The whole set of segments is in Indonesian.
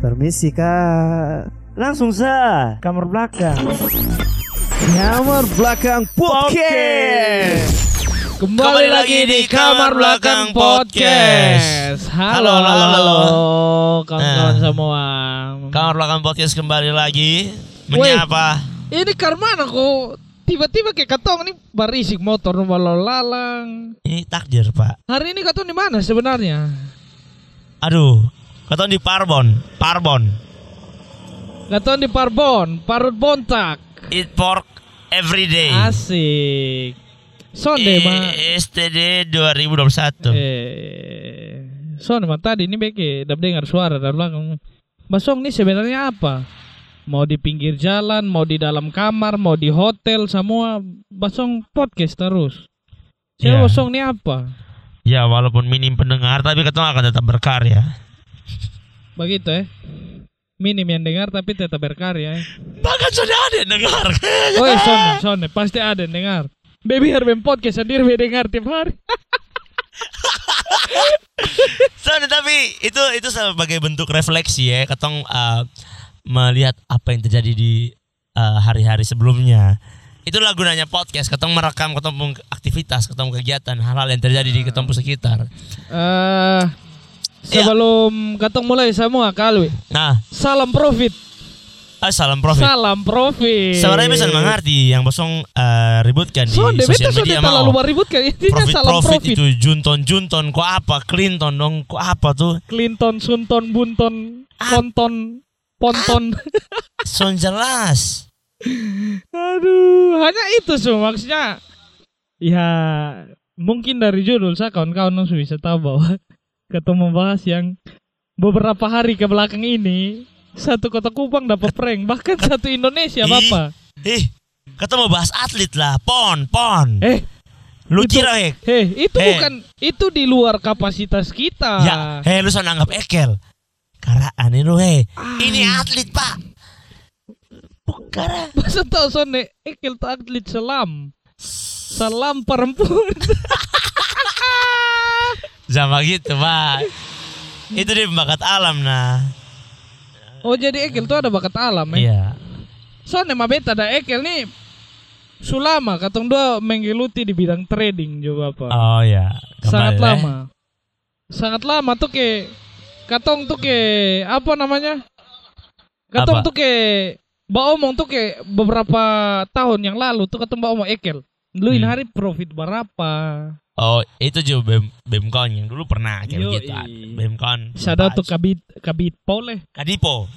Permisi kak Langsung sa Kamar belakang Kamar belakang podcast Kembali, lagi di kamar belakang podcast. Halo, Halo, halo, halo. kawan-kawan Nah. semua. Kamar belakang podcast kembali lagi menyapa. Ini karmana kok tiba-tiba kayak katong nih barisik motor lalu lalang. Ini takdir pak. Hari ini katong di mana sebenarnya? Aduh, kata di Parbon, Parbon. Katong di Parbon, Parut Bontak. Eat pork every day. Asik. Sonde Eh, mah. STD 2021. Eh, sonde mah tadi ini beke dap dengar suara dari belakang. Basong nih sebenarnya apa? Mau di pinggir jalan, mau di dalam kamar, mau di hotel, semua Basong podcast terus. Saya Iya. Basong nih apa? Ya walaupun minim pendengar tapi ketemu akan tetap berkarya. Begitu ya. Minim yang dengar tapi tetap berkarya. ya. Bahkan sudah ada yang dengar. Oh, sonde, sonde, pasti ada yang dengar. Baby Herben podcast sendiri dengar tiap hari. Soalnya tapi itu itu sebagai bentuk refleksi ya, ketong uh, melihat apa yang terjadi di uh, hari-hari sebelumnya. Itulah gunanya podcast, ketong merekam ketemu aktivitas, ketemu kegiatan, hal-hal yang terjadi di ketemu sekitar. Eh, sebelum katong mulai semua kali. Nah, Salam profit. ah, salam profit. Salam profit. Sebenarnya bisa mengerti yang bosong uh, ributkan di Sonde, beta sosial media mau. meribut kan intinya Profit salam profit profit. itu junton junton kok apa Clinton dong kok apa tuh Clinton, Sunton, Bunton, Konton, Ponton. son jelas Aduh, hanya itu semua maksudnya. Ya, mungkin dari judul saya kawan-kawan langsung bisa tahu bahwa kita membahas yang beberapa hari ke belakang ini satu kota Kupang dapat prank bahkan satu Indonesia bapak. ih kata mau bahas atlet lah pon pon Eh, lu itu- kira hek heh, itu Eh. bukan itu di luar kapasitas kita. Ya, hei lu sana anggap ekel. Karaan ini lu hei. Ini atlet pak. Bukan. Masa tau sonne Ekil tuh atlet selam Salam perempuan Sama gitu pak. Itu dia bakat alam nah. Oh jadi Ekil tuh ada bakat alam ya Iya. Sonne mah beta ada Ekil nih Sulama katong dua menggeluti di bidang trading juga apa Oh ya. Sangat Kembali, eh. lama Sangat lama tuh ke Katong tuh ke Apa namanya Katong Apa? tuh ke Ba omong tuh ke beberapa tahun yang lalu tuh katong ba omong Ekel Lu Hmm. hari profit berapa Oh itu juga bem bemkon yang dulu pernah kayak Yoi. gitu. Bemkon. Sada tuh kabit kabit pole Kadipo.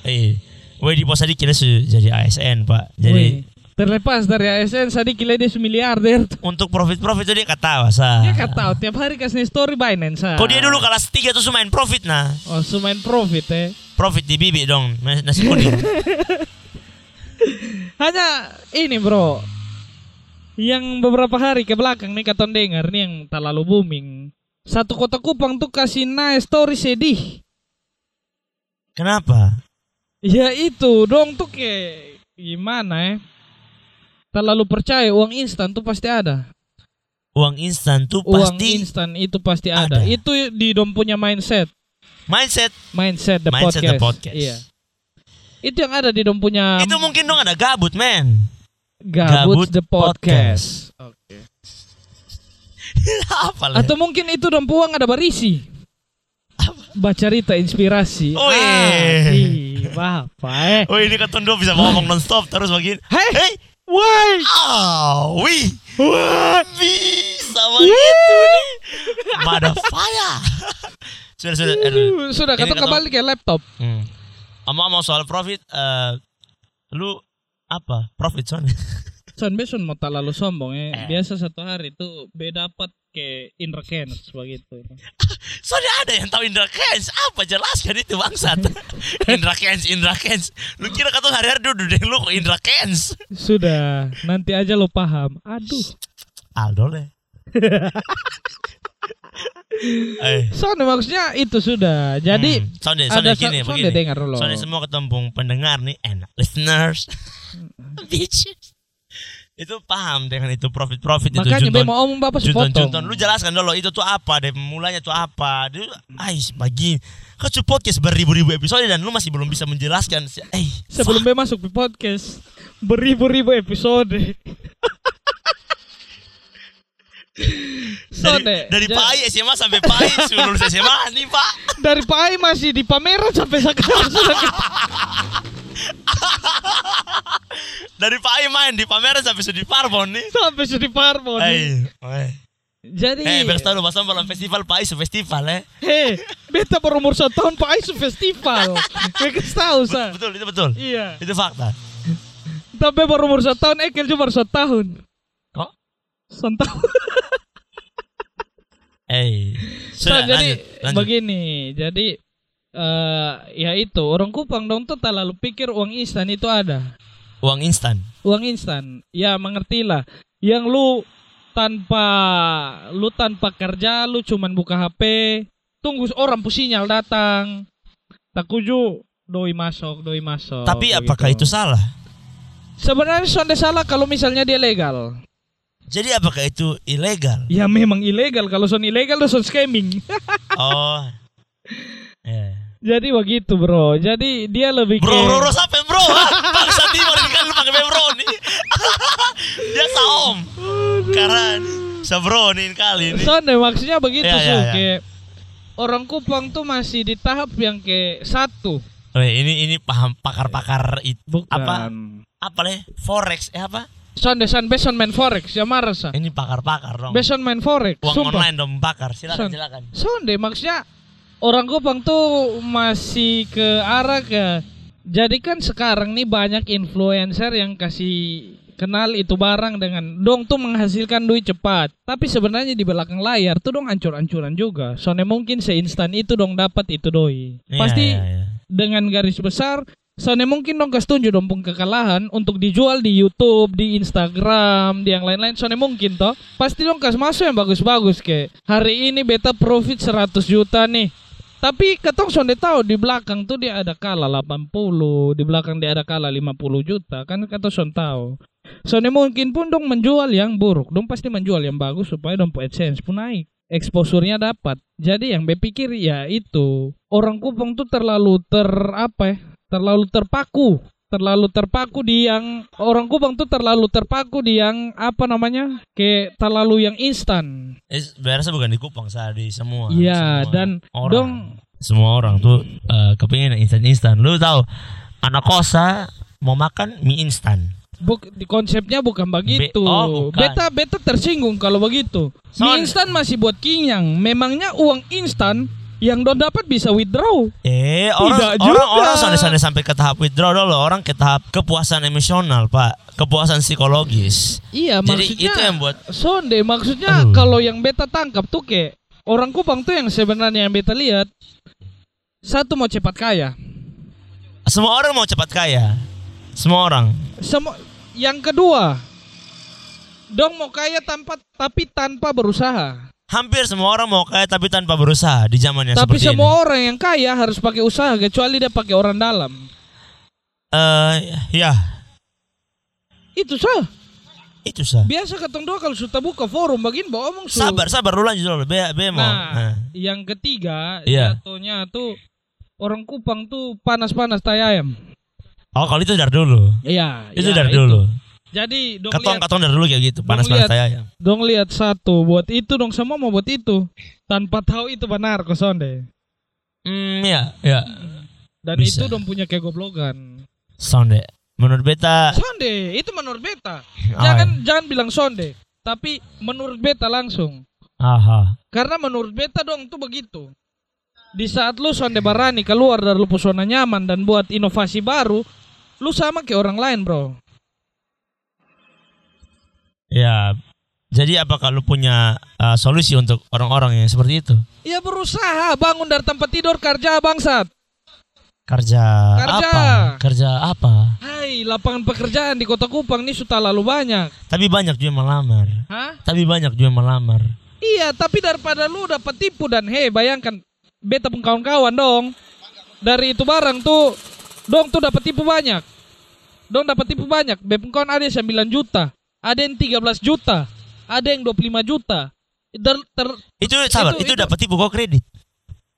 Eh, Woi di pos tadi kira jadi ASN pak. Jadi Wih, terlepas dari ASN Sadi kira dia miliarder untuk profit profit itu dia kata sa. Dia kan tahu tiap hari kasih story Binance ah. Kok dia dulu kelas 3 tuh main profit nah. Oh sumain profit eh Profit di bibi dong nasi kuning. Hanya ini bro Yang beberapa hari ke belakang nih katon dengar nih yang terlalu booming Satu kota Kupang tuh kasih naik story sedih Kenapa? Ya itu dong tuh kayak Gimana ya Terlalu percaya uang instan tuh pasti ada Uang instan tuh Uang pasti instan itu pasti ada. ada. Itu di dom punya mindset mindset. Mindset the Mindset podcast. the podcast. Iya. Itu yang ada di dom punya itu mungkin dong ada gabut men. Gabut, Gabut the podcast. Oke. Apa lah? Atau mungkin itu dom puang ada berisi. Baca cerita inspirasi. Oh, Ah, iya. ih, Bapak eh. Oh ini kan dua bisa ngomong nonstop terus begini. Hei, Hei, woi. oh, wih, bisa begitu nih. Motherfucker. sudah sudah. aduh. Uh, Sudah kata kembali ke laptop. Hmm. Ngomong-ngomong soal profit, eh lu apa? Profit son? Son beson mau tak lalu sombong ya. Eh. Biasa satu hari itu beda dapat ke Indra Kens begitu. Soalnya ada yang tahu Indra Kens. Apa jelaskan itu bangsat? Indra Kens, Indra Kens. Lu kira kata hari-hari duduk deh lu Indra Kens? Sudah, nanti aja lo paham. Aduh. Aldo deh. Eh, Soalnya maksudnya itu sudah. Jadi hmm. Sonde, ada sonde sa- gini, sonde begini. dengar dulu. Soalnya semua ketempung pendengar nih enak. Listeners. Bitches. itu paham dengan itu profit profit itu Makanya be junton mau omong bapak junton sepotong. junton lu jelaskan dulu itu tuh apa deh mulanya tuh apa dia ais pagi kau tuh podcast beribu-ribu episode dan lu masih belum bisa menjelaskan eh Sebelum be masuk di podcast beribu-ribu episode. so dari, dari ja- PAI SMA sampai PAI sudah lulus SMA nih pak dari PAI masih di pameran sampai sekarang sudah dari PAI main di pameran sampai sudah di Parbon nih sampai sudah di Parmon. eh eh Jadi eh berstahu pas malam festival PAI su festival eh Hei, beta berumur satu tahun Pak Aisu festival. Mereka tahu sa. betul itu betul Iya. itu fakta Tapi berumur satu tahun, Ekel baru satu tahun. kok Satu tahun. Eh So, sudah jadi lanjut, lanjut. begini, jadi eh ya itu orang Kupang dong tuh terlalu pikir uang instan itu ada. uang instan Uang instan, ya mengertilah. Yang lu tanpa lu tanpa kerja, lu cuman buka HP, tunggu orang pusinyal datang. Tak kuju doi masuk, doi masuk. tapi apakah itu salah Sebenarnya sonde salah kalau misalnya dia legal. Jadi apakah itu ilegal Ya memang ilegal kalau son ilegal itu son scamming. oh eh Jadi begitu bro. Jadi dia lebih Bro, ke bro, bro, sampai bro? Bangsa timur kan lu pakai bro nih. Dia saom. Karena sa bro nih kali ini. Sonde maksudnya begitu Ya, ya, Su, ya. kayak orang Kupang tuh masih di tahap yang ke satu. Weh, ini ini paham pakar-pakar itu Bukan. apa? Apa leh? Forex eh apa? Sonde san beson main forex ya marasa. Ini pakar-pakar dong. Beson main forex. Uang Sumpah. online dong pakar. Silakan, Son. silakan. Sonde maksudnya orang Kupang tuh masih ke arah ke jadi kan sekarang nih banyak influencer yang kasih kenal itu barang dengan dong tuh menghasilkan duit cepat. Tapi sebenarnya di belakang layar tuh dong ancur-ancuran juga. Soalnya mungkin seinstan itu dong dapat itu doi. Iya, Pasti iya, iya. dengan garis besar Soalnya mungkin dong kasih tunjuk dong pung kekalahan untuk dijual di YouTube, di Instagram, di yang lain-lain. Soalnya mungkin toh pasti dong kasih masuk yang bagus-bagus kayak hari ini beta profit 100 juta nih. Tapi ketong sonde tahu di belakang tuh dia ada kala 80, di belakang dia ada kala 50 juta kan kata son tahu. Soalnya mungkin pun dong menjual yang buruk, dong pasti menjual yang bagus supaya dong AdSense pun naik exposure-nya dapat. Jadi yang berpikir ya itu orang Kupang tuh terlalu ter apa ya? Terlalu terpaku, terlalu terpaku di yang orang Kupang tuh terlalu terpaku di yang apa namanya? Kayak terlalu yang instan. Eh, biasa bukan di Kupang, saya di semua. Iya, dan orang. dong semua orang tuh eh, kepingin yang instan-instan. Lu tahu anak kosa mau makan mie instan. Buk, di konsepnya bukan begitu. oh, bukan. beta beta tersinggung kalau begitu. Mie instan masih buat kenyang. Memangnya uang instan yang don dapat bisa withdraw. Eh, orang Tidak orang juga. orang sampai sampai ke tahap withdraw dulu, orang ke tahap kepuasan emosional, Pak. Kepuasan psikologis. Iya, Jadi maksudnya itu yang buat Sonde maksudnya Aduh. kalau yang beta tangkap tuh kayak orang Kupang tuh yang sebenarnya yang beta lihat satu mau cepat kaya. semua orang mau cepat kaya. Semua orang. Semua yang kedua dong mau kaya tanpa tapi tanpa berusaha. Hampir semua orang mau kaya tapi tanpa berusaha di zaman yang tapi seperti semua ini. orang yang kaya harus pakai usaha kecuali dia pakai orang dalam. Eh, ya, Itu sah. itu sah. Biasa ketong dua kalau sudah buka forum begini bawa omong su. Sabar, sabar dulu lanjut dulu. Be, be mau. Nah, Nah. yang ketiga Iya. jatuhnya tuh orang Kupang tuh panas-panas tai ayam. Oh, kalau itu dari dulu. Iya, Itu iya, dari dulu. Jadi dong Katong lihat, katong dari dulu kayak gitu. Dong Panas-panas lihat. saya. dong lihat satu buat itu dong semua mau buat itu tanpa tahu itu benar kosonde. Hmm, ya, ya. Dan Bisa. itu dong punya kegoblokan. Sonde. Menurut beta Sonde, itu menurut beta. Oh, Jangan jangan bilang sonde, tapi menurut beta langsung. Aha. Karena menurut beta dong tuh begitu. Di saat lu sonde barani keluar dari lu zona nyaman dan buat inovasi baru, lu sama kayak orang lain, Bro. Ya. Jadi apakah lu punya uh, solusi untuk orang-orang yang seperti itu? Ya berusaha bangun dari tempat tidur kerja bangsat. Kerja, Kerja. apa? Kerja apa? Hai, lapangan pekerjaan di Kota Kupang ini sudah lalu banyak. Tapi banyak juga yang melamar. Hah? Tapi banyak juga yang melamar. Iya, tapi daripada lu dapat tipu dan hei, bayangkan beta pun kawan-kawan dong. Dari itu barang tuh dong tuh dapat tipu banyak. Dong dapat tipu banyak. Pun kawan ada 9 juta. Ada yang 13 juta, ada yang 25 juta. Ter, ter, Itu sabar, Itu- itu, itu- dapat tipu kok kredit.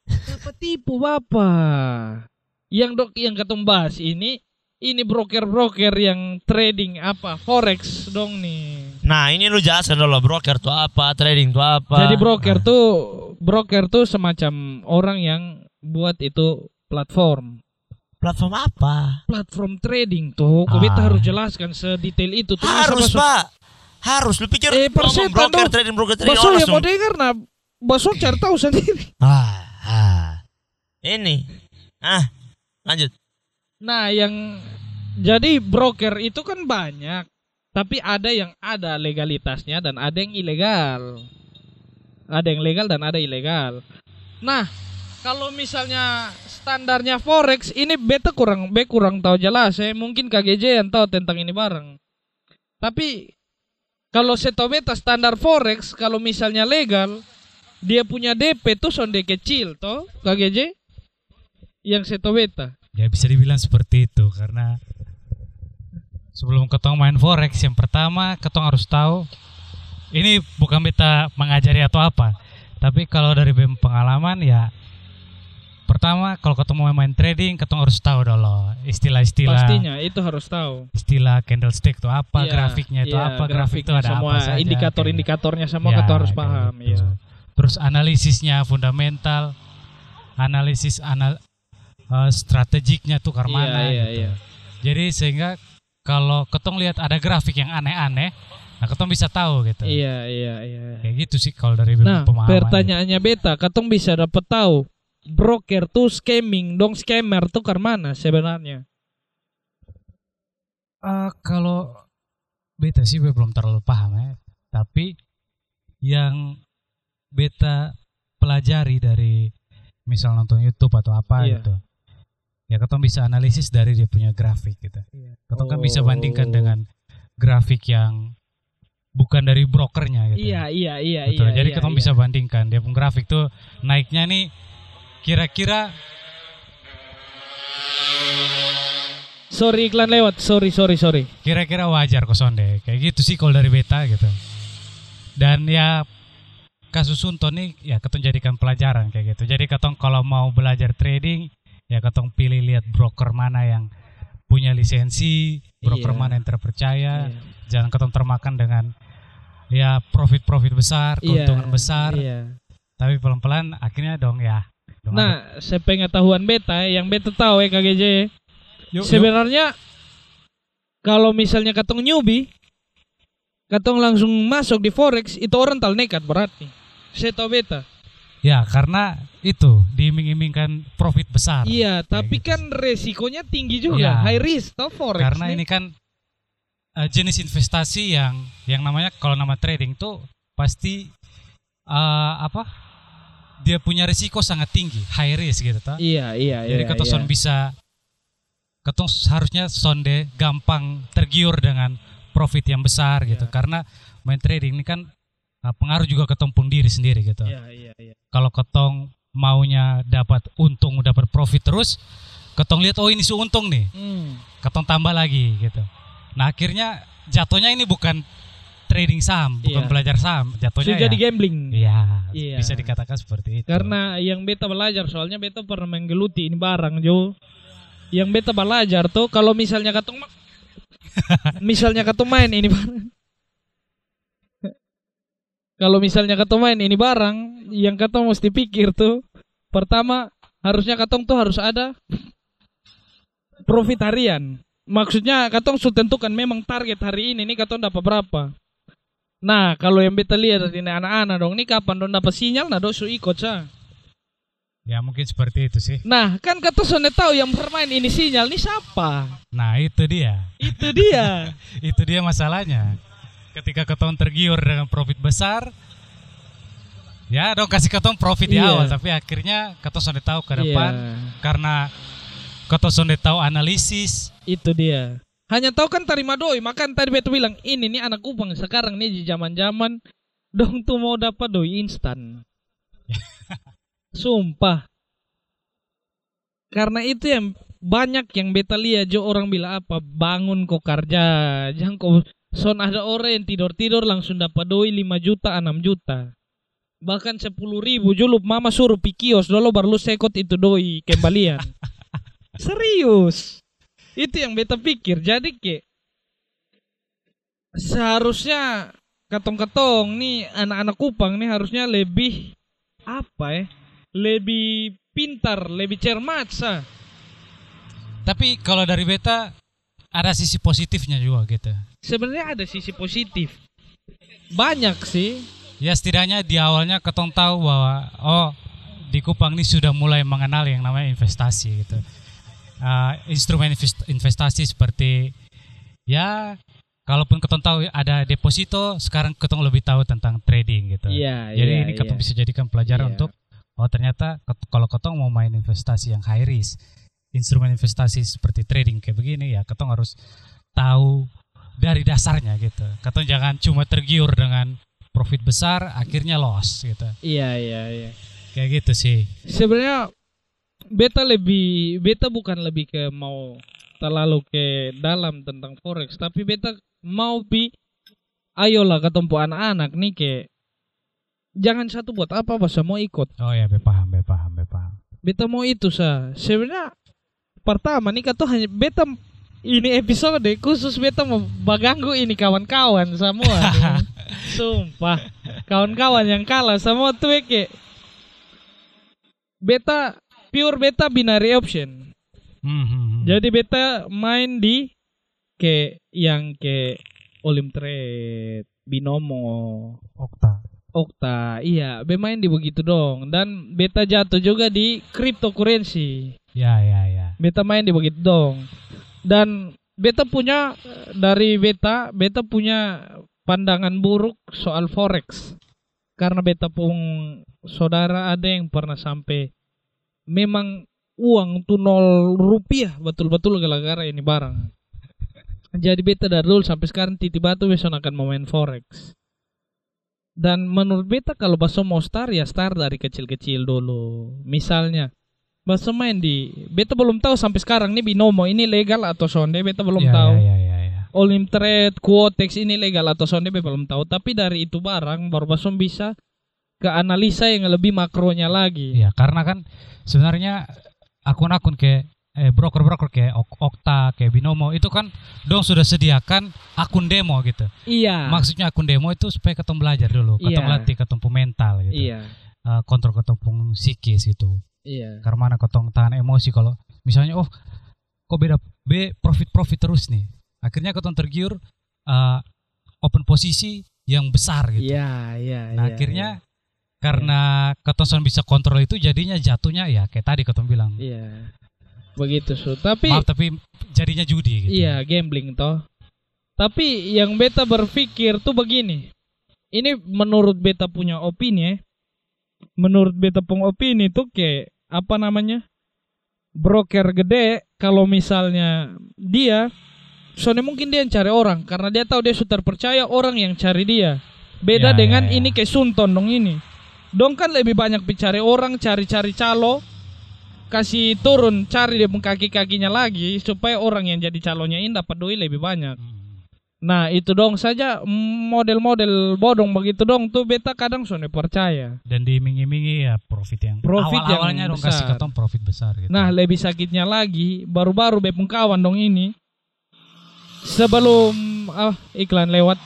apa tipu bapak? Yang dok yang ketemu bahas ini ini broker-broker yang trading apa forex dong nih. Nah, ini lu jelaskan dulu broker tuh apa, trading tuh apa. Jadi broker Nah, tuh broker tuh semacam orang yang buat itu platform. Platform apa? Platform trading tuh. Ah. harus jelaskan sedetail itu tuh. Masa Harus, masuk- Pak. Harus lu pikir Eh, persetan broker dong. trading broker trading Baso orang yang mau dengar nah Baso cari tahu sendiri. Ah, ah. Ini. Ah, lanjut. Nah, yang jadi broker itu kan banyak, tapi ada yang ada legalitasnya dan ada yang ilegal. Ada yang legal dan ada ilegal. Nah, kalau misalnya standarnya forex ini beta kurang be kurang tahu jelas ya. Mungkin KGJ yang tahu tentang ini bareng. Tapi kalau seto beta standar forex kalau misalnya legal dia punya DP tuh sonde kecil toh KGJ yang seto beta. Ya bisa dibilang seperti itu karena sebelum ketong main forex yang pertama ketong harus tahu ini bukan beta mengajari atau apa tapi kalau dari pengalaman ya pertama kalau ketong mau main trading ketong harus tahu dulu istilah-istilah Pastinya itu harus tahu. istilah candlestick itu apa Iya, grafiknya itu iya, apa grafik itu ada semua apa saja indikator-indikatornya semua Ya, kita harus paham gitu. ya. Terus analisisnya fundamental, analisis anal eh, strategiknya tuh ke mana iya, gitu. iya. Jadi sehingga kalau ketong lihat ada grafik yang aneh-aneh, nah ketong bisa tahu gitu. Iya, iya, iya. Kayak gitu sih kalau dari Nah, pemahaman. pertanyaannya beta, katong bisa dapat tahu broker tuh scamming, dong scammer tuh ke mana sebenarnya? Eh, kalau beta sih gue belum terlalu paham ya. Tapi yang beta pelajari dari misal nonton YouTube atau apa Iya. gitu. Ya ketong bisa analisis dari dia punya grafik gitu. Ketong kan bisa bandingkan Oh. dengan grafik yang bukan dari brokernya gitu. Iya, iya, iya, Betul. iya. Jadi iya, ketong iya. bisa bandingkan dia punya grafik tuh naiknya nih kira-kira Sorry iklan lewat. Sorry, sorry, sorry. kira-kira wajar kok sonde kayak gitu sih kalau dari beta gitu dan ya kasus Sunton nih ya ketong jadikan pelajaran kayak gitu jadi ketong kalau mau belajar trading ya ketong pilih lihat broker mana yang punya lisensi broker Iya. mana yang terpercaya Iya. jangan ketong termakan dengan ya profit-profit besar keuntungan Iya, besar Iya. tapi pelan-pelan akhirnya dong ya Nah, sepengetahuan beta yang beta tahu ya KGJ. Yuk, yuk. Sebenarnya kalau misalnya katong newbie, katong langsung masuk di forex itu orang tal nekat berarti. Saya tahu beta. ya karena itu diiming-imingkan profit besar Iya, tapi gitu. kan resikonya tinggi juga, Iya. high risk tau forex. karena nih. ini kan eh, jenis investasi yang yang namanya kalau nama trading tuh pasti eh, apa dia punya risiko sangat tinggi high risk gitu toh Iya, iya, jadi iya. ketong iya. son bisa ketong harusnya sonde gampang tergiur dengan profit yang besar gitu Iya. karena main trading ini kan eh, pengaruh juga ketong pun diri sendiri gitu Iya, iya, iya. kalau ketong maunya dapat untung dapat profit terus ketong lihat oh ini su untung nih Hmm. ketong tambah lagi gitu. Nah akhirnya jatuhnya ini bukan trading saham, bukan Iya. belajar saham, jatuhnya Sudah ya. jadi gambling. Iya, Iya. bisa dikatakan seperti itu. Karena yang beta belajar soalnya beta pernah menggeluti ini barang Jo. Yang beta belajar tuh kalau misalnya katong ma- misalnya katong main ini barang. kalau misalnya katong main ini barang, yang katong mesti pikir tuh pertama harusnya katong tuh harus ada profit harian. Maksudnya katong sudah tentukan memang target hari ini nih katong dapat berapa. Nah, kalau yang beta lihat dari anak-anak dong, ini kapan dong dapat sinyal nah dong su ikut sa. ya mungkin seperti itu sih. Nah, kan kata sudah tahu yang bermain ini sinyal nih siapa? Nah itu dia, Itu dia. itu dia masalahnya. Ketika ketong tergiur dengan profit besar, ya dong kasih ketong profit di Iya. awal, tapi akhirnya ketong sudah tahu ke depan Iya, karena ketong sudah tahu analisis. itu dia. Hanya tahu kan terima doi, makan tadi betul bilang ini nih anak kupang sekarang nih di zaman-zaman dong tuh mau dapat doi instan. Sumpah. Karena itu yang banyak yang beta lihat jo orang bilang apa bangun kok kerja jangan kau Son ada orang yang tidur-tidur langsung dapat doi 5 juta, 6 juta. Bahkan 10 ribu julup mama suruh pi kios dulu baru lu sekot itu doi kembalian. Serius. Itu yang beta pikir. Jadi ke seharusnya katong-katong nih anak-anak Kupang nih harusnya lebih apa ya? Lebih pintar, lebih cermat sah. Tapi kalau dari beta ada sisi positifnya juga gitu. Sebenarnya ada sisi positif. Banyak sih. Ya setidaknya di awalnya ketong tahu bahwa oh di Kupang ini sudah mulai mengenal yang namanya investasi gitu. Uh, instrumen invest- investasi seperti ya kalaupun ketong tahu ada deposito, sekarang ketong lebih tahu tentang trading gitu. Iya, Jadi iya, ini ketong iya. bisa jadikan pelajaran Iya. untuk oh ternyata ket- kalau ketong mau main investasi yang high risk, instrumen investasi seperti trading kayak begini ya ketong harus tahu dari dasarnya gitu. Ketong jangan cuma tergiur dengan profit besar akhirnya loss gitu. Iya, iya, iya. Kayak gitu sih. Sebenarnya beta lebih beta bukan lebih ke mau terlalu ke dalam tentang forex, tapi beta mau pi ayolah ketemu anak-anak nih ke jangan satu buat apa apa semua ikut. Oh ya, be paham, be paham, be paham. Beta mau itu sah. Sebenarnya pertama nih kata hanya beta ini episode khusus beta mau baganggu ini kawan-kawan semua. Sumpah. Kawan-kawan yang kalah semua tuh ke beta pure beta binary option. Hmm, hmm, hmm. Jadi beta main di ke yang ke Olim Trade, Binomo, Okta. Okta. Iya, be main di begitu dong. Dan beta jatuh juga di cryptocurrency. Ya, ya, ya. Beta main di begitu dong. Dan beta punya dari beta, beta punya pandangan buruk soal forex. Karena beta pun saudara ada yang pernah sampai memang uang tuh nol rupiah betul-betul gara-gara ini barang. Jadi beta dari dulu sampai sekarang titip batu besok akan mau main forex. Dan menurut beta kalau baso mau start ya start dari kecil-kecil dulu. Misalnya baso main di beta belum tahu sampai sekarang nih binomo ini legal atau sonde beta belum ya, tahu. Ya, ya, ya, ya. Olim Trade, Quotex ini legal atau sonde beta belum tahu. Tapi dari itu barang baru baso bisa ke analisa yang lebih makronya lagi. Iya, karena kan sebenarnya akun-akun kayak eh, broker-broker kayak Ok- Okta, kayak Binomo itu kan dong sudah sediakan akun demo gitu. Iya. Maksudnya akun demo itu supaya ketemu belajar dulu, ketemu Iya. latih, ketemu mental gitu. Iya. Eh, kontrol ketemu psikis gitu. Iya. Karena mana ketemu tahan emosi kalau misalnya oh kok beda B profit profit terus nih. Akhirnya ketemu tergiur eh, open posisi yang besar gitu. Iya, iya, Nah iya, akhirnya karena ketonson bisa kontrol itu jadinya jatuhnya ya kayak tadi ketong bilang. Iya. Begitu su. Tapi Maaf tapi jadinya judi gitu. Iya, gambling toh. Tapi yang beta berpikir tuh begini. Ini menurut beta punya opini ya. Menurut beta punya opini tuh kayak apa namanya? Broker gede kalau misalnya dia soalnya mungkin dia yang cari orang karena dia tahu dia sudah terpercaya orang yang cari dia. Beda Ya, ya, dengan ya. ini kayak Sunton dong ini. Dong kan lebih banyak bicara orang, cari-cari calo, kasih turun cari dia kaki-kakinya lagi supaya orang yang jadi calonnya ini dapat doi lebih banyak. Nah itu dong saja model-model bodong begitu dong tuh beta kadang soalnya percaya. Dan diiming-imingi ya profit yang Profit yang awal-awalnya dong kasih besar. ketong profit besar gitu. Nah lebih sakitnya lagi baru-baru bepung kawan dong ini sebelum ah iklan lewat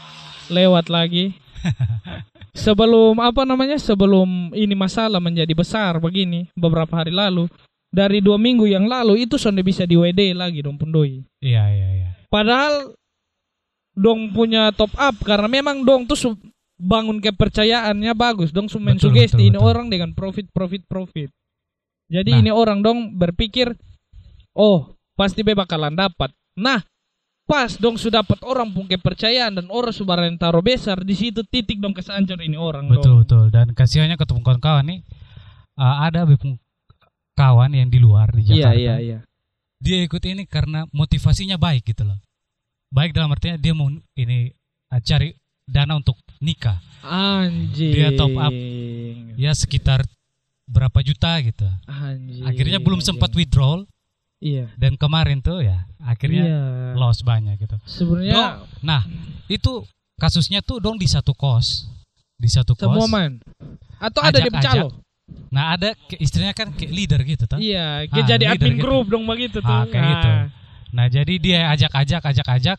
lewat lagi sebelum apa namanya sebelum ini masalah menjadi besar begini beberapa hari lalu dari dua minggu yang lalu itu sudah bisa di WD lagi dong pundoi. Iya iya iya. Padahal dong punya top up karena memang dong tuh bangun kepercayaannya bagus dong su main Betul, sugesti betul, ini betul. orang dengan profit profit profit. Jadi Nah. ini orang dong berpikir oh pasti be bakalan dapat. Nah pas dong sudah dapat orang pun kepercayaan dan orang sudah yang taruh besar di situ titik dong kesancur ini orang Betul dong. betul dan kasihannya ketemu kawan-kawan nih uh, ada kawan yang di luar di Iya Jakarta. iya iya. Dia ikut ini karena motivasinya baik gitu loh. Baik dalam artinya dia mau ini uh, cari dana untuk nikah. Anjing. Dia top up. Ya sekitar berapa juta gitu. Anjing. Akhirnya belum anjing. sempat withdrawal Iya. Dan kemarin tuh ya akhirnya Iya. loss banyak gitu. Sebenarnya nah itu kasusnya tuh dong di satu kos, di satu kos. semua main. Atau ada di Ajak-ajak. calo. Nah ada ke- istrinya kan kayak leader gitu tuh. Iya, Ah, jadi leader admin gitu. grup dong begitu tuh. Ah, kayak gitu. Nah jadi dia ajak-ajak, ajak-ajak.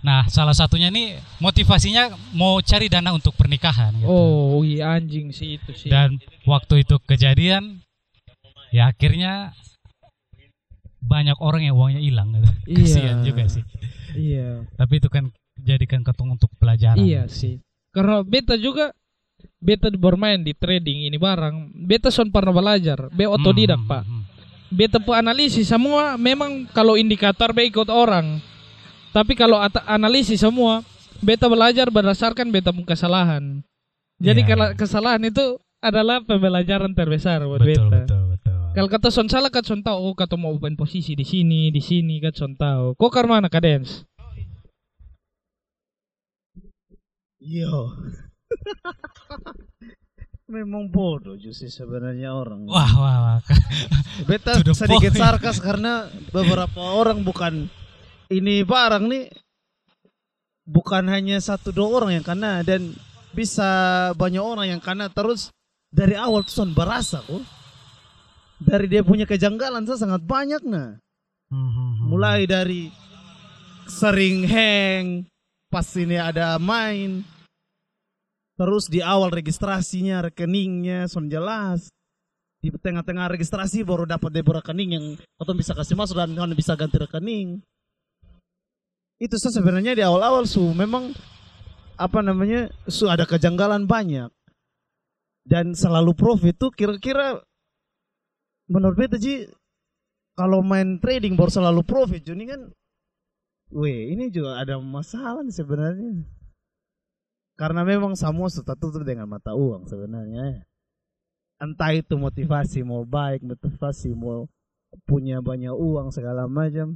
Nah salah satunya nih motivasinya mau cari dana untuk pernikahan. Gitu. Oh, iya anjing sih itu sih. Dan waktu itu kejadian, ya akhirnya banyak orang yang uangnya hilang. Gitu. Iya. Kasihan juga sih. Iya. Tapi itu kan jadikan ketong untuk pelajaran. Iya sih. Karena beta juga beta bermain di trading ini barang. Beta son pernah belajar. Be otodidak, Hmm, Pak. hmm, hmm. Beta pun analisis semua memang kalau indikator be ikut orang. Tapi kalau analisis semua beta belajar berdasarkan beta punya kesalahan. Jadi kalau iya. kesalahan itu adalah pembelajaran terbesar buat Betul, beta. betul, betul. Kalau kata son salah kan son tahu oh kata mau open posisi di sini, di sini kan son tahu. Kok karena kadens? Yo. Memang bodoh sih sebenarnya orang. Wah, wah, wah. Beta sedikit point. sarkas karena beberapa orang bukan ini barang nih bukan hanya satu dua orang yang kena dan bisa banyak orang yang kena terus dari awal tuh son berasa kok. Dari dia punya kejanggalan tuh sangat banyak nah. Mulai dari sering hang, pas ini ada main. Terus di awal registrasinya, rekeningnya, son jelas. Di tengah-tengah registrasi baru dapat debit rekening yang atau bisa kasih masuk dan kan bisa ganti rekening. Itu sih sebenarnya di awal-awal su memang apa namanya su ada kejanggalan banyak dan selalu profit tuh kira-kira menurut beta Ji kalau main trading baru selalu profit Juni kan Weh, ini juga ada masalah nih sebenarnya. Karena memang semua sudah tutup dengan mata uang sebenarnya. Entah itu motivasi mau baik, motivasi mau punya banyak uang segala macam.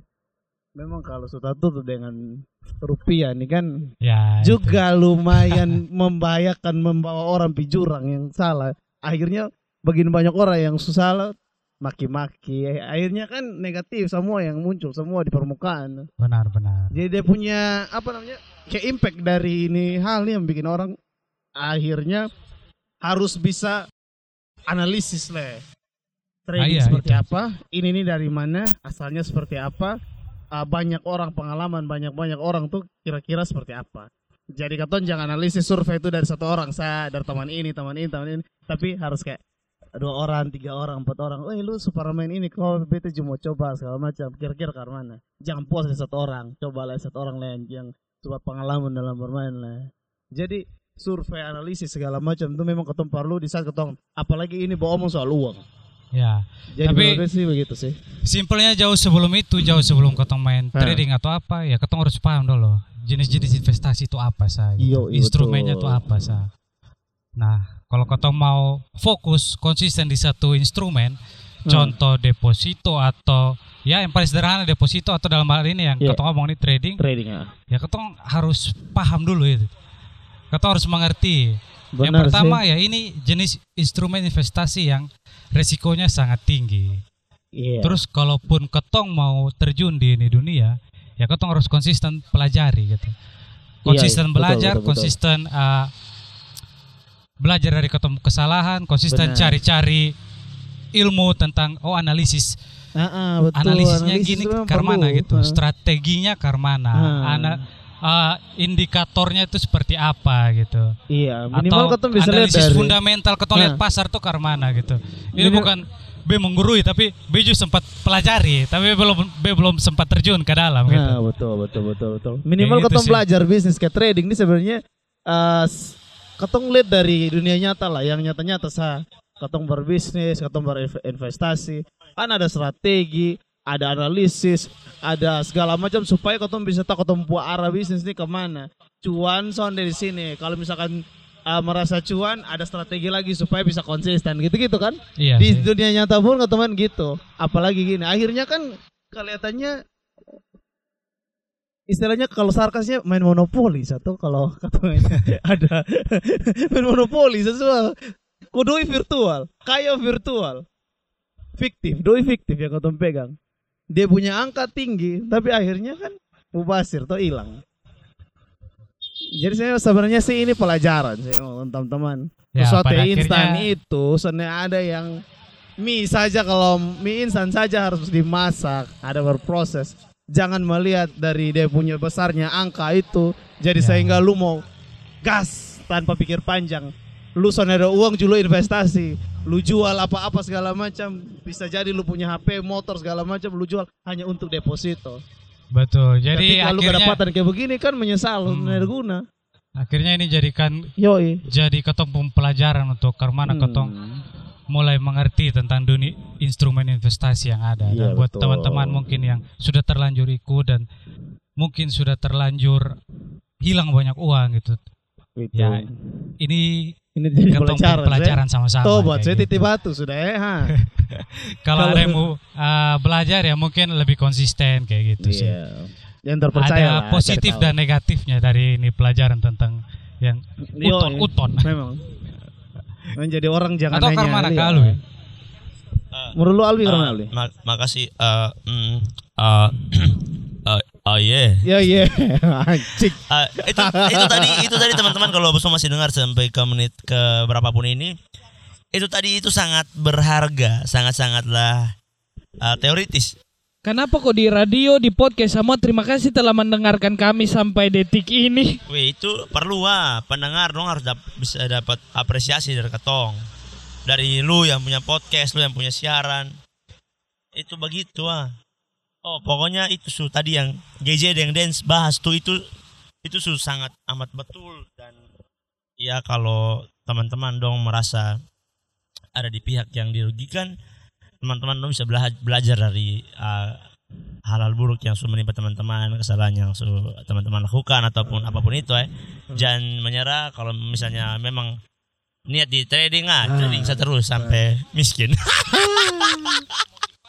Memang kalau sudah tutup dengan rupiah nih kan Ya, itu. juga lumayan membahayakan membawa orang pi jurang yang salah. Akhirnya begini banyak orang yang salah maki-maki. Akhirnya kan negatif semua yang muncul semua di permukaan. benar, benar. Jadi dia punya apa namanya kayak impact dari ini hal nih yang bikin orang akhirnya harus bisa analisis lah. Trading Ah, iya, seperti itu. apa? Ini nih dari mana? Asalnya seperti apa? Ah, banyak orang pengalaman banyak banyak orang tuh kira-kira seperti apa? Jadi katon jangan analisis survei itu dari satu orang saya dari teman ini teman ini teman ini tapi harus kayak dua orang tiga orang empat orang. Oh lu superman ini kau bete cuma coba segala macam. Kira-kira ke mana jangan puas dari satu orang. Cobalah satu orang lain yang coba pengalaman dalam bermain lah. Jadi survei analisis segala macam itu memang ketong perlu di saat ketong. Apalagi ini bawa omong soal uang. Ya, jadi Tapi- sih begitu sih. simpelnya jauh sebelum itu, jauh sebelum ketong main Hah. trading atau apa, ya ketong harus paham dulu jenis-jenis investasi itu apa sah, gitu. Instrumennya itu apa sah. Nah, kalau ketong mau fokus konsisten di satu instrumen, Hmm. contoh deposito atau ya yang paling sederhana deposito atau dalam hal ini yang Iya. ketong ngomong ini trading, trading ah ya ketong harus paham dulu itu. Ketong harus mengerti. yang Benar pertama ya ini jenis instrumen investasi yang resikonya sangat tinggi. Iya. Terus kalaupun ketong mau terjun di ini dunia, ya ketong harus konsisten pelajari gitu. Konsisten iya, betul, belajar, betul, betul. konsisten uh, belajar dari ketemu kesalahan, konsisten cari-cari ilmu tentang oh analisis Ah, ah, betul. analisisnya Analisis gini karmana perlu. gitu, Ah. strateginya karmana, Ah. ana uh, indikatornya itu seperti apa gitu. Iya, minimal Atau bisa lihat analisis dari fundamental ketong lihat Ah. pasar tuh karmana gitu. Ini Minim- bukan B menggurui tapi B juga sempat pelajari tapi belum B belum sempat terjun ke dalam gitu. Nah, betul betul betul betul. Minimal gitu ketong sih. belajar bisnis kayak trading ini sebenarnya eh ketong lihat dari dunia nyata lah, yang nyata-nyata sah. Ketong berbisnis, ketong berinvestasi, kan ada strategi, ada analisis, ada segala macam supaya ketong bisa tahu ketong buat arah bisnis ini ke mana. Cuan sound dari sini. Kalau misalkan eh, merasa cuan, ada strategi lagi supaya bisa konsisten gitu-gitu kan? Iya. di dunia nyata pun teman gitu apalagi gini akhirnya kan kelihatannya istilahnya kalau sarkasnya main monopoli satu. Kalau katanya ada main monopoli sesuatu kodoi virtual kaya virtual. Fiktif doi fiktif yang kau pegang. Dia punya angka tinggi tapi akhirnya kan mubasir atau hilang. Jadi saya sebenarnya sih ini pelajaran sih teman-teman. Ya, sesuatu instan akhirnya- itu sebenarnya ada yang mie saja kalau mie instan saja harus dimasak. Ada berproses jangan melihat dari dia punya besarnya angka itu jadi Ya. sehingga lu mau gas tanpa pikir panjang lu ada uang juga lu investasi lu jual apa-apa segala macam bisa jadi lu punya HP motor segala macam lu jual hanya untuk deposito Betul. Jadi ketika lu akhirnya kedapatan kayak begini kan menyesal Hmm. guna akhirnya ini jadikan yoi jadi ketong pelajaran untuk ke mana Hmm. ketong mulai mengerti tentang dunia instrumen investasi yang ada. Iya, dan buat betul. teman-teman mungkin yang sudah terlanjur ikut dan mungkin sudah terlanjur hilang banyak uang gitu. Itu. Ya, Ini ini jadi pelajaran, pelajaran sama-sama. tobat saya gitu. titip batu sudah ya. Kalau ada yang mau uh, belajar ya mungkin lebih konsisten kayak gitu sih. Iya. yang terpercaya Ada lah, positif dan negatifnya dari ini pelajaran tentang yang uton Yoi. uton. memang menjadi orang jangan Atau lihat. kalu ya. menurut lu Alwi Eh, karena Alwi ma- makasih eh mm, eh, eh, oh yeah. ya iya anjing Eh, itu itu tadi itu tadi teman-teman kalau semua masih dengar sampai ke menit ke berapapun ini itu tadi itu sangat berharga sangat sangatlah eh, teoritis Kenapa kok di radio, di podcast semua terima kasih telah mendengarkan kami sampai detik ini. Wih itu perlu ah pendengar dong harus dap- bisa dapat apresiasi dari ketong. Dari lu yang punya podcast lu yang punya siaran. Itu begitu ah oh pokoknya itu su tadi yang JJ yang dance bahas tuh itu itu su sangat amat betul. Dan ya kalau teman-teman dong merasa ada di pihak yang dirugikan teman-teman bisa bela- belajar dari uh, hal-hal buruk yang sudah menimpa teman-teman kesalahan yang su teman-teman lakukan ataupun apa pun itu eh jangan menyerah kalau misalnya memang niat di trading ah trading terus sampai miskin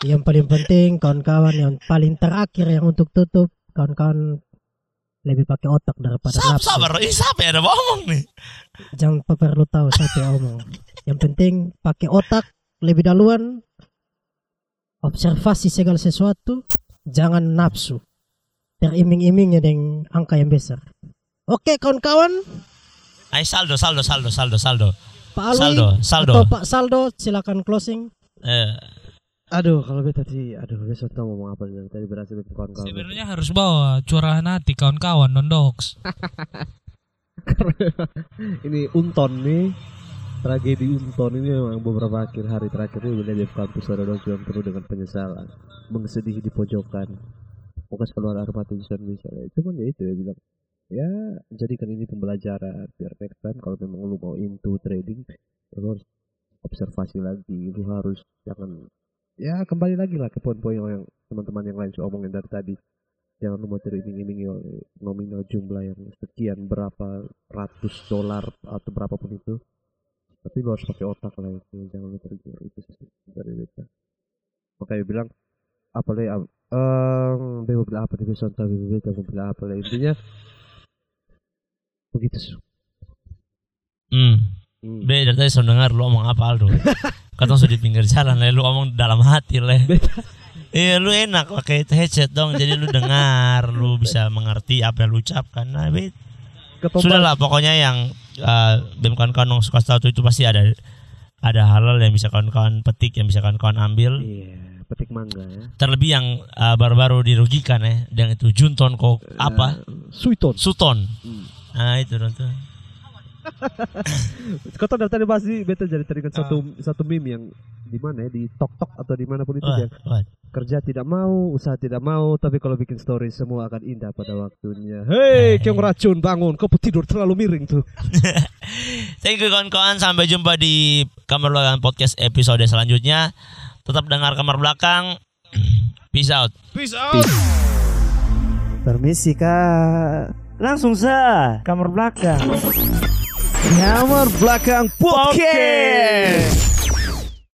Yang paling penting kawan-kawan yang paling terakhir yang untuk tutup kawan-kawan lebih pakai otak daripada nafsu. sabar ini siapa yang ada ngomong nih Jangan perlu tahu siapa yang omong. Yang penting pakai otak lebih duluan. Observasi segala sesuatu. Jangan nafsu. Teriming-imingnya dengan angka yang besar. Oke kawan-kawan. Ay saldo saldo saldo saldo saldo Pak Alwi saldo saldo atau Pak Saldo silakan closing. eh, aduh kalau beta sih aduh besok tahu ngomong apa dari tadi berhasil kawan-kawan Sebenarnya harus bawa curahan hati kawan-kawan non dogs. ini Unton nih tragedi Unton ini memang beberapa akhir hari terakhir ini di kampus ada yang penuh dengan penyesalan mengsedih di pojokan. Fokus keluar air mata misalnya cuman ya itu ya bilang ya jadikan ini pembelajaran biar next time kalau memang lu mau into trading lu harus observasi lagi lu harus jangan ya kembali lagi lah ke poin-poin yang teman-teman yang lain sudah omongin dari tadi. Jangan lu mau teriming-imingi nominal jumlah yang sekian berapa ratus dolar atau berapapun itu tapi lu harus pakai otak lah itu jangan lu tergiur itu sih dari beta makanya bilang apa lagi eh bebo bilang apa besok tapi beta mau bilang apa lah intinya begitu sih. Hmm. Hmm. Be dari tadi sudah dengar lu omong apa Aldo? Katong sudah di pinggir jalan lah lu omong dalam hati lah Iya lu enak pakai headset dong jadi lu dengar lu bisa mengerti apa yang lu ucapkan. Nah Ketompa- sudah lah pokoknya yang uh, bem kawan-kawan yang suka tahu itu pasti ada ada halal yang bisa kawan-kawan petik yang bisa kawan-kawan ambil. Iya petik mangga ya. Terlebih yang uh, baru-baru dirugikan ya yang itu Junton kok apa? Suiton Suton Hmm. nah itu tuh. Kau tahu dari tadi pasti beta jadi teringat satu satu meme yang di mana ya di tok tok atau di mana pun itu wah. kerja tidak mau, usaha tidak mau, tapi kalau bikin story semua akan indah pada waktunya. Hei, keong racun bangun, kau tidur terlalu miring tuh. Thank you kawan-kawan. Sampai jumpa di kamar belakang podcast episode selanjutnya. Tetap dengar kamar belakang. Peace out. Peace out. Permisi kak. Langsung sa. Kamar belakang. Kamar belakang podcast.